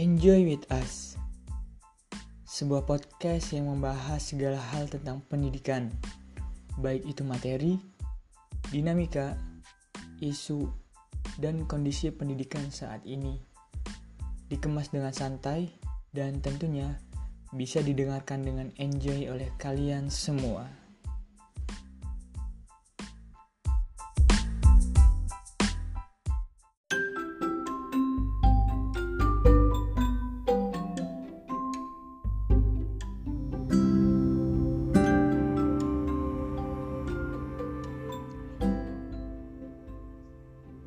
Enjoy with Us, sebuah podcast yang membahas segala hal tentang pendidikan, baik itu materi, dinamika, isu, dan kondisi pendidikan saat ini. Dikemas dengan santai dan tentunya bisa didengarkan dengan enjoy oleh kalian semua.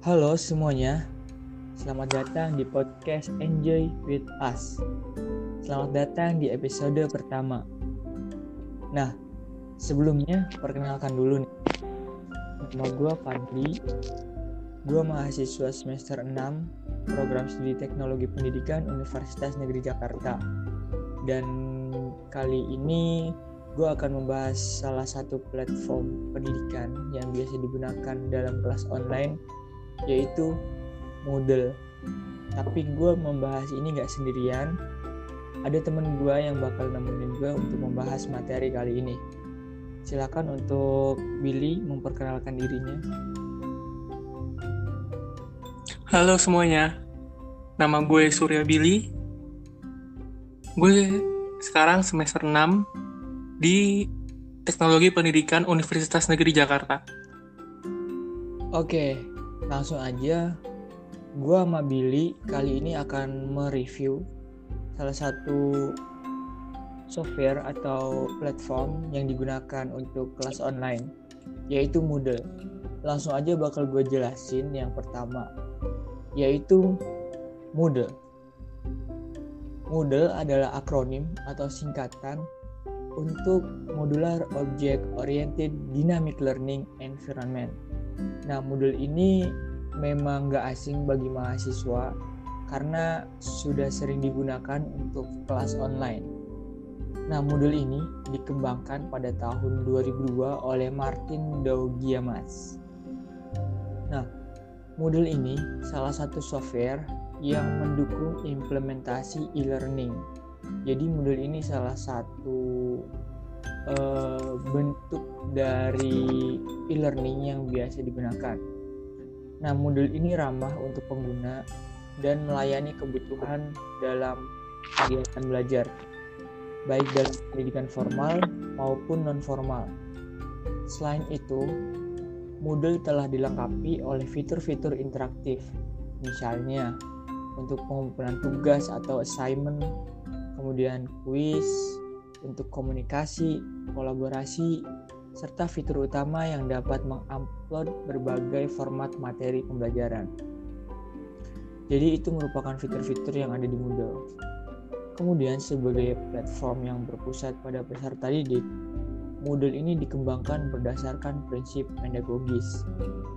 Halo semuanya, selamat datang di podcast Enjoy with Us. Selamat datang di episode pertama. Nah, sebelumnya perkenalkan dulu nih. Nama gue Fadli, gue mahasiswa semester 6 program studi teknologi pendidikan Universitas Negeri Jakarta. Dan kali ini gue akan membahas salah satu platform pendidikan yang biasa digunakan dalam kelas online yaitu Moodle. Tapi gue membahas ini gak sendirian. Ada temen gue yang bakal nemenin gue untuk membahas materi kali ini. Silakan untuk Billy memperkenalkan dirinya. Halo semuanya, nama gue Surya Billy. Gue sekarang semester 6 di Teknologi Pendidikan Universitas Negeri Jakarta. Oke, langsung aja gue sama Billy kali ini akan mereview salah satu software atau platform yang digunakan untuk kelas online yaitu Moodle. Langsung aja bakal gue jelasin yang pertama yaitu Moodle. Moodle adalah akronim atau singkatan untuk Modular Object Oriented Dynamic Learning Environment. Nah, modul ini memang gak asing bagi mahasiswa karena sudah sering digunakan untuk kelas online. Nah, modul ini dikembangkan pada tahun 2002 oleh Martin Daugiamas. Nah, modul ini salah satu software yang mendukung implementasi e-learning. Jadi modul ini salah satu uh, bentuk dari e-learning yang biasa digunakan. Nah, modul ini ramah untuk pengguna dan melayani kebutuhan dalam kegiatan belajar, baik dalam pendidikan formal maupun non-formal. Selain itu, Moodle telah dilengkapi oleh fitur-fitur interaktif, misalnya untuk pengumpulan tugas atau assignment, kemudian kuis, untuk komunikasi, kolaborasi, serta fitur utama yang dapat mengupload berbagai format materi pembelajaran. Jadi itu merupakan fitur-fitur yang ada di Moodle. Kemudian sebagai platform yang berpusat pada peserta didik, Moodle ini dikembangkan berdasarkan prinsip pedagogis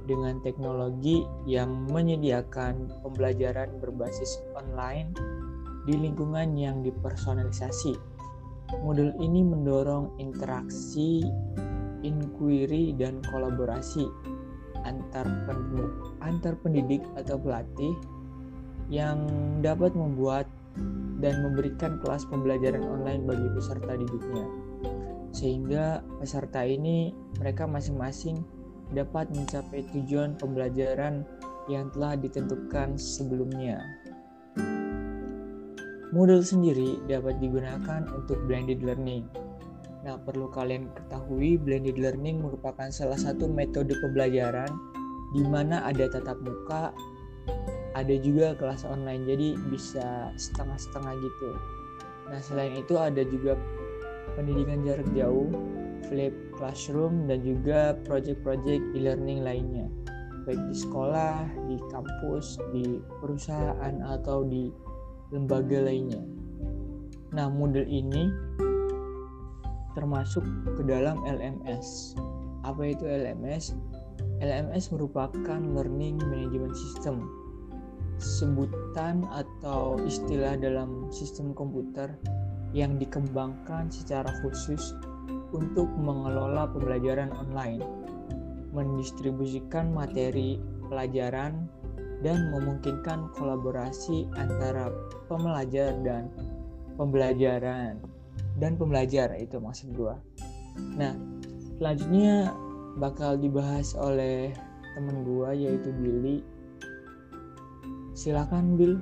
dengan teknologi yang menyediakan pembelajaran berbasis online di lingkungan yang dipersonalisasi Model ini mendorong interaksi, inquiry, dan kolaborasi antar antar pendidik atau pelatih yang dapat membuat dan memberikan kelas pembelajaran online bagi peserta didiknya. Sehingga peserta ini mereka masing-masing dapat mencapai tujuan pembelajaran yang telah ditentukan sebelumnya. Moodle sendiri dapat digunakan untuk blended learning. Nah, perlu kalian ketahui, blended learning merupakan salah satu metode pembelajaran di mana ada tatap muka, ada juga kelas online, jadi bisa setengah-setengah gitu. Nah, selain itu ada juga pendidikan jarak jauh, flip classroom, dan juga project-project e-learning lainnya, baik di sekolah, di kampus, di perusahaan, atau di lembaga lainnya. Nah, model ini termasuk ke dalam LMS. Apa itu LMS? LMS merupakan Learning Management System, sebutan atau istilah dalam sistem komputer yang dikembangkan secara khusus untuk mengelola pembelajaran online, mendistribusikan materi pelajaran dan memungkinkan kolaborasi antara pembelajar dan pembelajaran dan pembelajar itu maksud gua. Nah, selanjutnya bakal dibahas oleh temen gua yaitu Billy. Silakan Bill.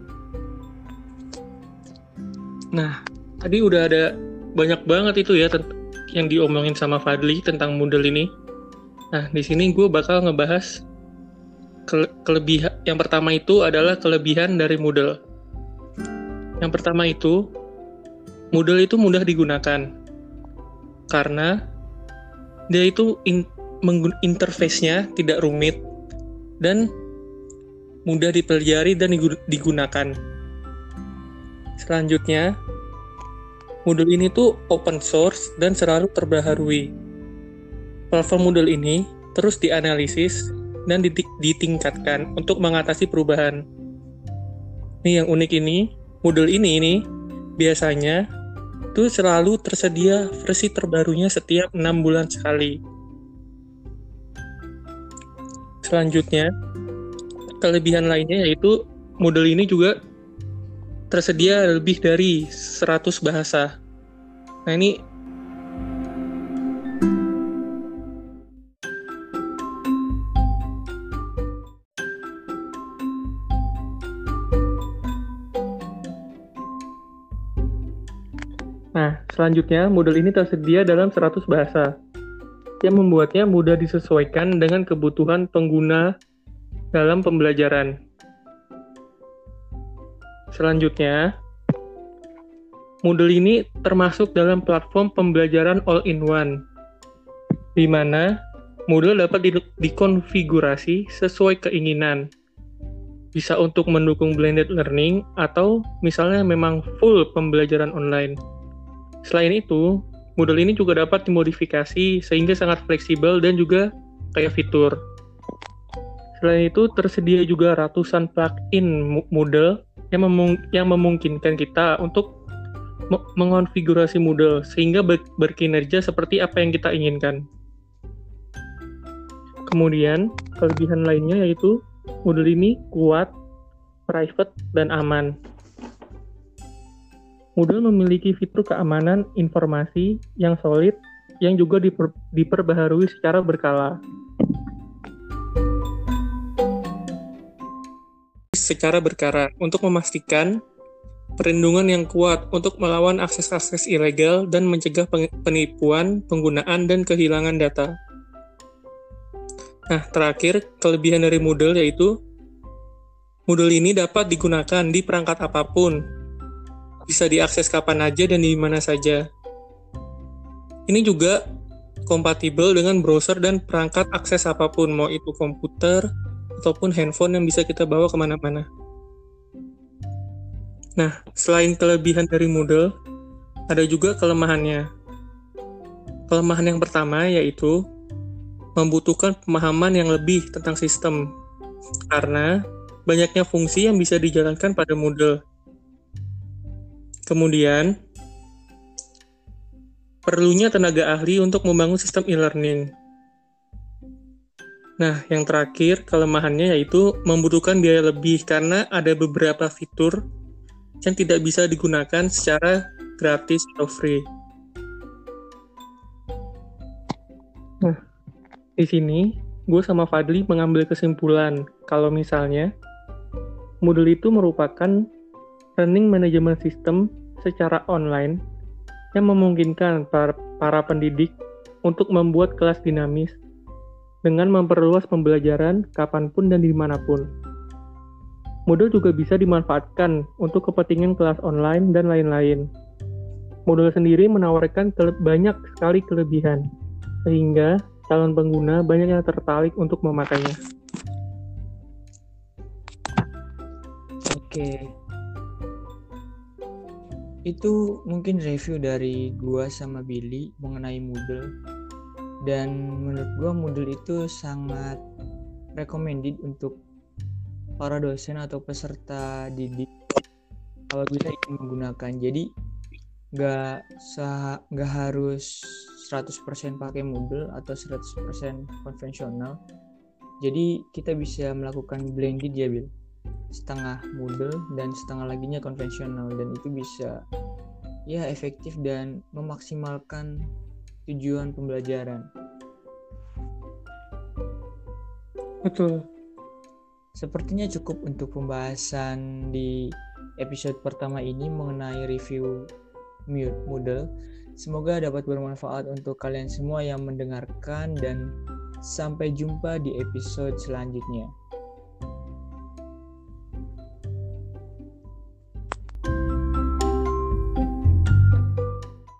Nah, tadi udah ada banyak banget itu ya yang diomongin sama Fadli tentang Moodle ini. Nah, di sini gue bakal ngebahas ke kelebihan. Yang pertama itu adalah kelebihan dari Moodle. Yang pertama itu, Moodle itu mudah digunakan karena dia itu in, interface-nya tidak rumit dan mudah dipelajari dan digunakan. Selanjutnya, Moodle ini tuh open source dan selalu terbaharui platform Moodle ini terus dianalisis dan ditingkatkan untuk mengatasi perubahan. Nih yang unik ini, Moodle ini ini biasanya tuh selalu tersedia versi terbarunya setiap enam bulan sekali. Selanjutnya, kelebihan lainnya yaitu Moodle ini juga tersedia lebih dari 100 bahasa. Nah ini Selanjutnya, model ini tersedia dalam 100 bahasa, yang membuatnya mudah disesuaikan dengan kebutuhan pengguna dalam pembelajaran. Selanjutnya, model ini termasuk dalam platform pembelajaran all-in-one, di mana model dapat di dikonfigurasi sesuai keinginan. Bisa untuk mendukung blended learning atau misalnya memang full pembelajaran online. Selain itu, model ini juga dapat dimodifikasi sehingga sangat fleksibel dan juga kayak fitur. Selain itu, tersedia juga ratusan plugin model yang, memung yang memungkinkan kita untuk mengonfigurasi model sehingga ber berkinerja seperti apa yang kita inginkan. Kemudian, kelebihan lainnya yaitu model ini kuat, private, dan aman. Moodle memiliki fitur keamanan informasi yang solid yang juga diper, diperbaharui secara berkala. Secara berkala untuk memastikan perlindungan yang kuat untuk melawan akses-akses ilegal dan mencegah penipuan, penggunaan, dan kehilangan data. Nah, terakhir, kelebihan dari Moodle yaitu Moodle ini dapat digunakan di perangkat apa pun, bisa diakses kapan aja dan di mana saja. Ini juga kompatibel dengan browser dan perangkat akses apa pun, mau itu komputer ataupun handphone yang bisa kita bawa ke mana-mana. Nah, selain kelebihan dari Moodle, ada juga kelemahannya. Kelemahan yang pertama yaitu membutuhkan pemahaman yang lebih tentang sistem, karena banyaknya fungsi yang bisa dijalankan pada Moodle. Kemudian, perlunya tenaga ahli untuk membangun sistem e-learning. Nah, yang terakhir, kelemahannya yaitu membutuhkan biaya lebih karena ada beberapa fitur yang tidak bisa digunakan secara gratis atau free. Nah, di sini gue sama Fadli mengambil kesimpulan kalau misalnya Moodle itu merupakan learning management system secara online yang memungkinkan para, para pendidik untuk membuat kelas dinamis dengan memperluas pembelajaran kapan pun dan di mana pun. Moodle juga bisa dimanfaatkan untuk kepentingan kelas online dan lain-lain. Moodle sendiri menawarkan banyak sekali kelebihan, sehingga calon pengguna banyak yang tertarik untuk memakainya. Oke, itu mungkin review dari gua sama Billy mengenai Moodle. Dan menurut gua Moodle itu sangat recommended untuk para dosen atau peserta didik kalau kita ingin menggunakan. Jadi nggak nggak harus 100% pakai Moodle atau 100% konvensional. Jadi kita bisa melakukan blended ya Bill setengah Moodle dan setengah laginya konvensional dan itu bisa ya efektif dan memaksimalkan tujuan pembelajaran. Betul. Sepertinya cukup untuk pembahasan di episode pertama ini mengenai review Moodle. Semoga dapat bermanfaat untuk kalian semua yang mendengarkan dan sampai jumpa di episode selanjutnya.